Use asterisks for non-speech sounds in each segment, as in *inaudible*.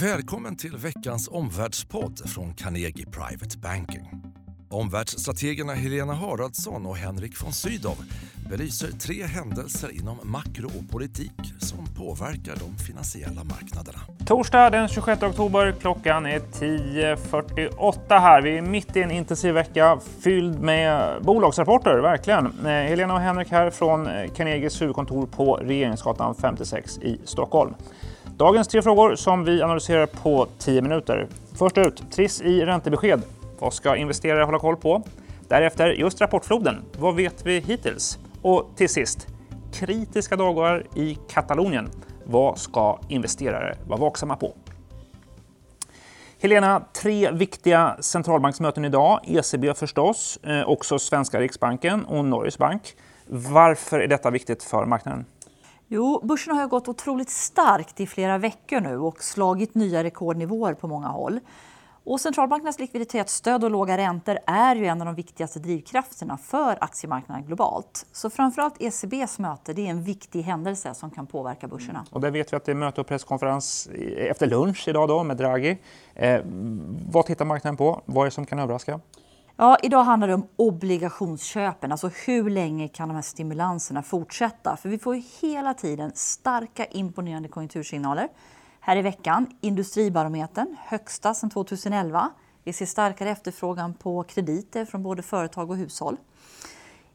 Välkommen till veckans omvärldspodd från Carnegie Private Banking. Omvärldsstrategerna Helena Haraldsson och Henrik von Sydow belyser tre händelser inom makro och politik som påverkar de finansiella marknaderna. Torsdag den 26 oktober, klockan är 10.48 här. Vi är mitt i en intensiv vecka fylld med bolagsrapporter, verkligen. Eh, Helena och Henrik här från eh, Carnegies huvudkontor på Regeringsgatan 56 i Stockholm. Dagens tre frågor som vi analyserar på 10 minuter. Först ut, Triss i räntebesked. Vad ska investerare hålla koll på? Därefter just rapportfloden. Vad vet vi hittills? Och till sist, kritiska dagar i Katalonien. Vad ska investerare vara vaksamma på? Helena, tre viktiga centralbanksmöten idag. ECB förstås, eh, också svenska Riksbanken och Norges bank. Varför är detta viktigt för marknaden? Jo, börsen har gått otroligt starkt i flera veckor nu och slagit nya rekordnivåer på många håll. Och centralbankernas likviditetsstöd och låga räntor är ju en av de viktigaste drivkrafterna för aktiemarknaden globalt. Så framförallt ECBs möte det är en viktig händelse som kan påverka börserna. Mm. Och där vet vi att det är möte och presskonferens efter lunch idag då med Draghi. Eh, vad tittar marknaden på? Vad är det som kan överraska? Ja, idag handlar det om obligationsköpen, alltså hur länge kan de här stimulanserna fortsätta? För vi får ju hela tiden starka imponerande konjunktursignaler. Här i veckan, Industribarometern, högsta sedan 2011. Vi ser starkare efterfrågan på krediter från både företag och hushåll.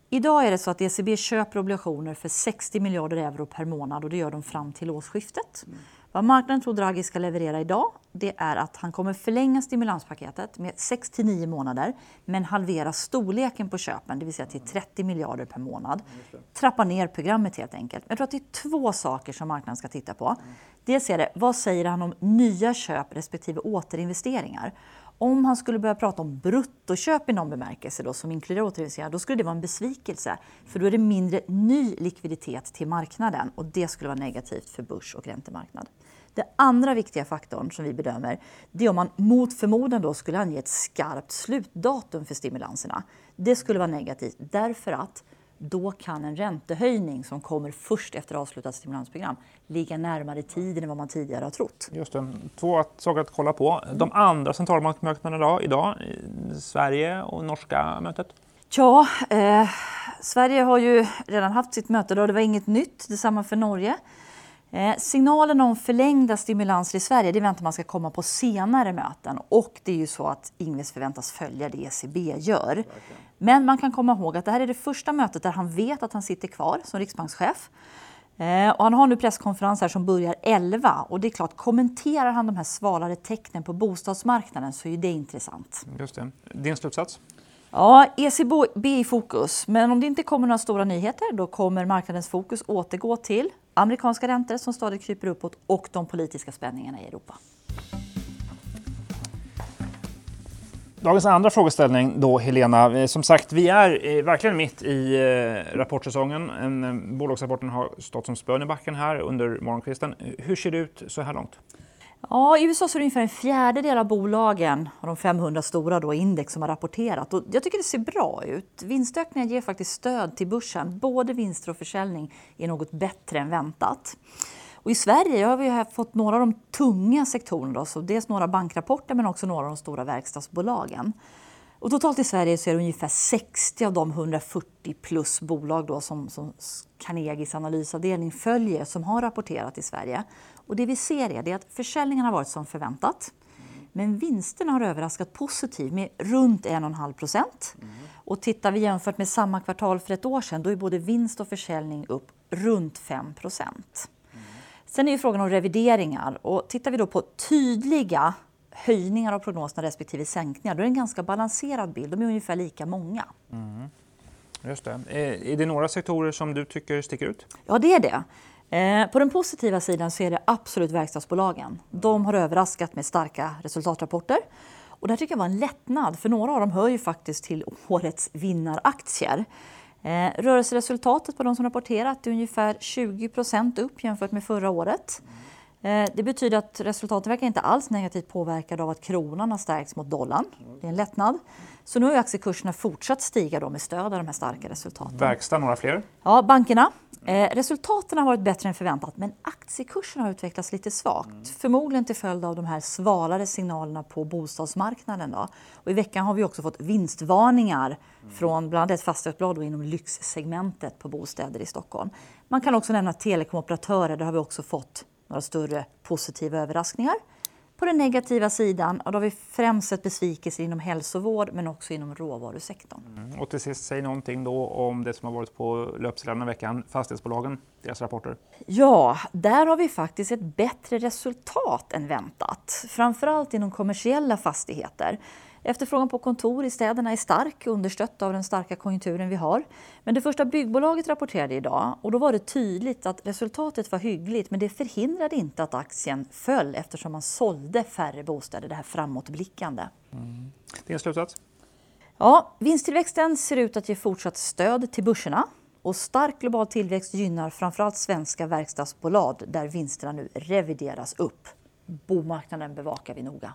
Idag är det så att ECB köper obligationer för 60 miljarder euro per månad och det gör de fram till årsskiftet. Mm. Vad marknaden tror Draghi ska leverera idag det är att han kommer förlänga stimulanspaketet med 6 till 9 månader men halvera storleken på köpen, det vill säga till 30 miljarder per månad. Trappa ner programmet helt enkelt. Jag tror att det är två saker som marknaden ska titta på. Dels är det, vad säger han om nya köp respektive återinvesteringar? Om han skulle börja prata om bruttoköp i någon bemärkelse då, som inkluderar återinvesteringar, då skulle det vara en besvikelse. För då är det mindre ny likviditet till marknaden och det skulle vara negativt för börs och räntemarknad. Den andra viktiga faktorn som vi bedömer, det är om man mot förmodan då skulle ange ett skarpt slutdatum för stimulanserna. Det skulle vara negativt därför att då kan en räntehöjning som kommer först efter avslutat stimulansprogram ligga närmare tiden än vad man tidigare har trott. Just det. Två saker att kolla på. De andra centralbanksmötena idag, Sverige och norska mötet? Ja, eh, Sverige har ju redan haft sitt möte och det var inget nytt. Detsamma för Norge. Eh, signalen om förlängda stimulanser i Sverige det väntar man ska komma på senare möten och det är ju så att Ingves förväntas följa det ECB gör. Men man kan komma ihåg att det här är det första mötet där han vet att han sitter kvar som riksbankschef. Eh, och han har nu presskonferens här som börjar 11 och det är klart, kommenterar han de här svalare tecknen på bostadsmarknaden så är det intressant. Just det. Din slutsats? Ja, ECB i fokus. Men om det inte kommer några stora nyheter då kommer marknadens fokus återgå till amerikanska räntor som stadigt kryper uppåt och de politiska spänningarna i Europa. Dagens andra frågeställning då, Helena. Eh, som sagt, vi är eh, verkligen mitt i eh, rapportsäsongen. Bolagsrapporten har stått som spön i backen här under morgonkvisten. Hur ser det ut så här långt? Ja, I USA så är det ungefär en fjärdedel av bolagen av de 500 stora då, index som har rapporterat. Och jag tycker det ser bra ut. Vinstökningen ger faktiskt stöd till börsen. Både vinster och försäljning är något bättre än väntat. Och I Sverige har vi fått några av de tunga sektorerna. Då, så dels några bankrapporter men också några av de stora verkstadsbolagen. Och totalt i Sverige så är det ungefär 60 av de 140 plus bolag då som, som Carnegies analysavdelning följer som har rapporterat i Sverige. Och det vi ser är det att försäljningen har varit som förväntat. Men vinsterna har överraskat positivt med runt 1,5 procent. Mm. Och tittar vi jämfört med samma kvartal för ett år sedan då är både vinst och försäljning upp runt 5 procent. Mm. Sen är ju frågan om revideringar. Och tittar vi då på tydliga höjningar av prognoserna respektive sänkningar, då är det en ganska balanserad bild. De är ungefär lika många. Mm. Just det. Är det några sektorer som du tycker sticker ut? Ja, det är det. Eh, på den positiva sidan så är det absolut verkstadsbolagen. De har överraskat med starka resultatrapporter. Och det här tycker jag var en lättnad, för några av dem hör ju faktiskt till årets vinnaraktier. Eh, rörelseresultatet på de som rapporterat är ungefär 20% upp jämfört med förra året. Eh, det betyder att resultatet verkar inte alls negativt påverkade av att kronan har stärkts mot dollarn. Det är en lättnad. Så nu har aktiekurserna fortsatt stiga då med stöd av de här starka resultaten. Verkstad, några fler? Ja, bankerna. Eh, resultaten har varit bättre än förväntat men aktiekurserna har utvecklats lite svagt. Mm. Förmodligen till följd av de här svalare signalerna på bostadsmarknaden. Då. Och I veckan har vi också fått vinstvarningar mm. från bland annat ett fastighetsbolag inom lyxsegmentet på bostäder i Stockholm. Man kan också nämna telekomoperatörer. Där har vi också fått några större positiva överraskningar. På den negativa sidan då har vi främst sett besvikelser inom hälsovård men också inom råvarusektorn. Mm. Och till sist, säg någonting då om det som har varit på löpsedeln i veckan, fastighetsbolagen, deras rapporter. Ja, där har vi faktiskt ett bättre resultat än väntat. Framförallt inom kommersiella fastigheter. Efterfrågan på kontor i städerna är stark, understött av den starka konjunkturen vi har. Men det första byggbolaget rapporterade idag och då var det tydligt att resultatet var hyggligt men det förhindrade inte att aktien föll eftersom man sålde färre bostäder, det här framåtblickande. Mm. Din slutsats? Ja, vinsttillväxten ser ut att ge fortsatt stöd till börserna och stark global tillväxt gynnar framförallt svenska verkstadsbolag där vinsterna nu revideras upp. Bomarknaden bevakar vi noga.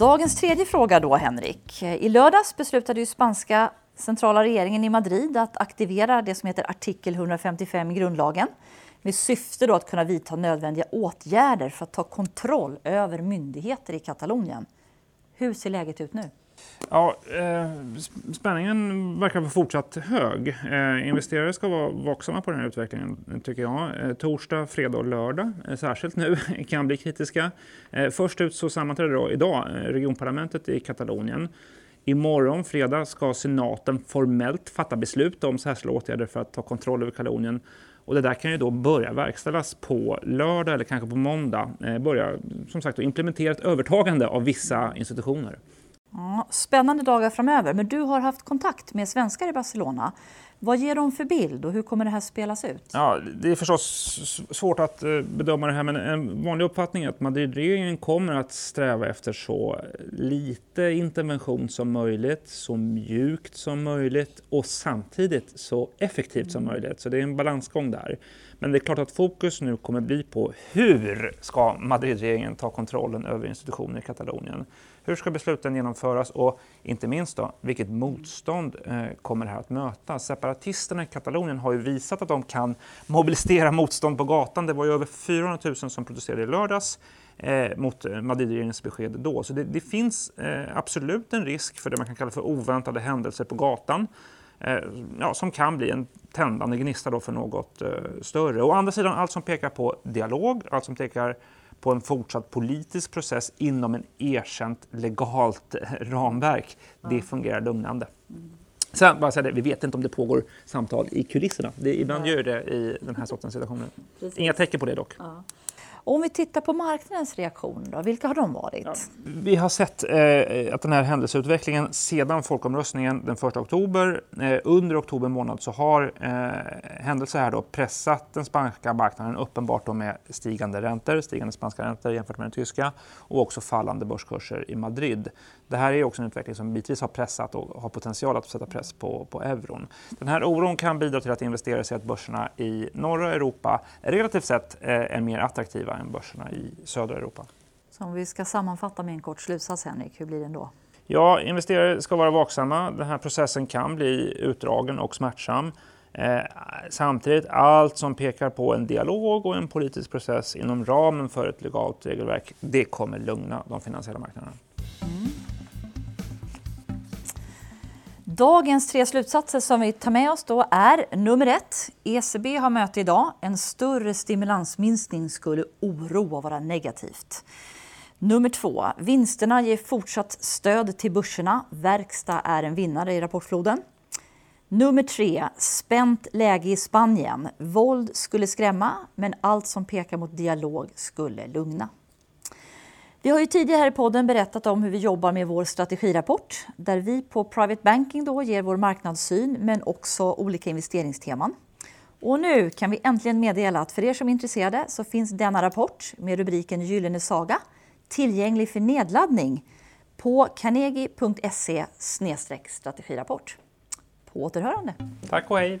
Dagens tredje fråga då, Henrik. I lördags beslutade ju spanska centrala regeringen i Madrid att aktivera det som heter artikel 155 i grundlagen med syfte då att kunna vidta nödvändiga åtgärder för att ta kontroll över myndigheter i Katalonien. Hur ser läget ut nu? Ja, eh, spänningen verkar vara fortsatt hög. Eh, investerare ska vara vaksamma på den här utvecklingen, tycker jag. Eh, torsdag, fredag och lördag, eh, särskilt nu, *laughs* kan bli kritiska. Eh, först ut så sammanträder då idag eh, regionparlamentet i Katalonien. Imorgon, fredag, ska senaten formellt fatta beslut om särskilda åtgärder för att ta kontroll över Katalonien. Och det där kan ju då börja verkställas på lördag eller kanske på måndag. börja som sagt implementera ett övertagande av vissa institutioner. Ja, spännande dagar framöver, men du har haft kontakt med svenskar i Barcelona. Vad ger de för bild och hur kommer det här spelas ut? Ja, det är förstås svårt att eh, bedöma det här, men en vanlig uppfattning är att Madridregeringen kommer att sträva efter så lite intervention som möjligt, så mjukt som möjligt och samtidigt så effektivt som möjligt. Så det är en balansgång där. Men det är klart att fokus nu kommer bli på hur ska Madridregeringen ta kontrollen över institutioner i Katalonien? Hur ska besluten genomföras och inte minst då, vilket motstånd eh, kommer det här att möta? Separatisterna i Katalonien har ju visat att de kan mobilisera motstånd på gatan. Det var ju över 400 000 som protesterade i lördags eh, mot eh, Madridregeringens besked då. Så det, det finns eh, absolut en risk för det man kan kalla för oväntade händelser på gatan. Eh, ja, som kan bli en tändande gnista då för något eh, större. Å andra sidan, allt som pekar på dialog, allt som pekar på en fortsatt politisk process inom en erkänt legalt ramverk, det fungerar lugnande. Sen bara säga det, vi vet inte om det pågår samtal i kulisserna. Det, ibland gör det i den här sortens situationer. Inga tecken på det dock. Ja. Om vi tittar på marknadens reaktion, då, vilka har de varit? Ja, vi har sett eh, att den här händelseutvecklingen sedan folkomröstningen den 1 oktober, eh, under oktober månad så har eh, händelser här då pressat den spanska marknaden uppenbart då med stigande räntor, stigande spanska räntor jämfört med den tyska och också fallande börskurser i Madrid. Det här är också en utveckling som bitvis har pressat och har potential att sätta press på, på euron. Den här oron kan bidra till att investerare ser att börserna i norra Europa relativt sett eh, är mer attraktiva än börserna i södra Europa. Så om vi ska sammanfatta med en kort slutsats, Henrik, hur blir den då? Ja, investerare ska vara vaksamma. Den här processen kan bli utdragen och smärtsam. Eh, samtidigt, allt som pekar på en dialog och en politisk process inom ramen för ett legalt regelverk, det kommer lugna de finansiella marknaderna. Dagens tre slutsatser som vi tar med oss då är nummer ett. ECB har möte idag. En större stimulansminskning skulle oroa och vara negativt. Nummer två. Vinsterna ger fortsatt stöd till börserna. Verkstad är en vinnare i rapportfloden. Nummer tre. Spänt läge i Spanien. Våld skulle skrämma, men allt som pekar mot dialog skulle lugna. Vi har ju tidigare här i podden berättat om hur vi jobbar med vår strategirapport där vi på Private Banking då ger vår marknadssyn men också olika investeringsteman. Och nu kan vi äntligen meddela att för er som är intresserade så finns denna rapport med rubriken Gyllene saga tillgänglig för nedladdning på carnegie.se strategirapport. På återhörande. Tack och hej.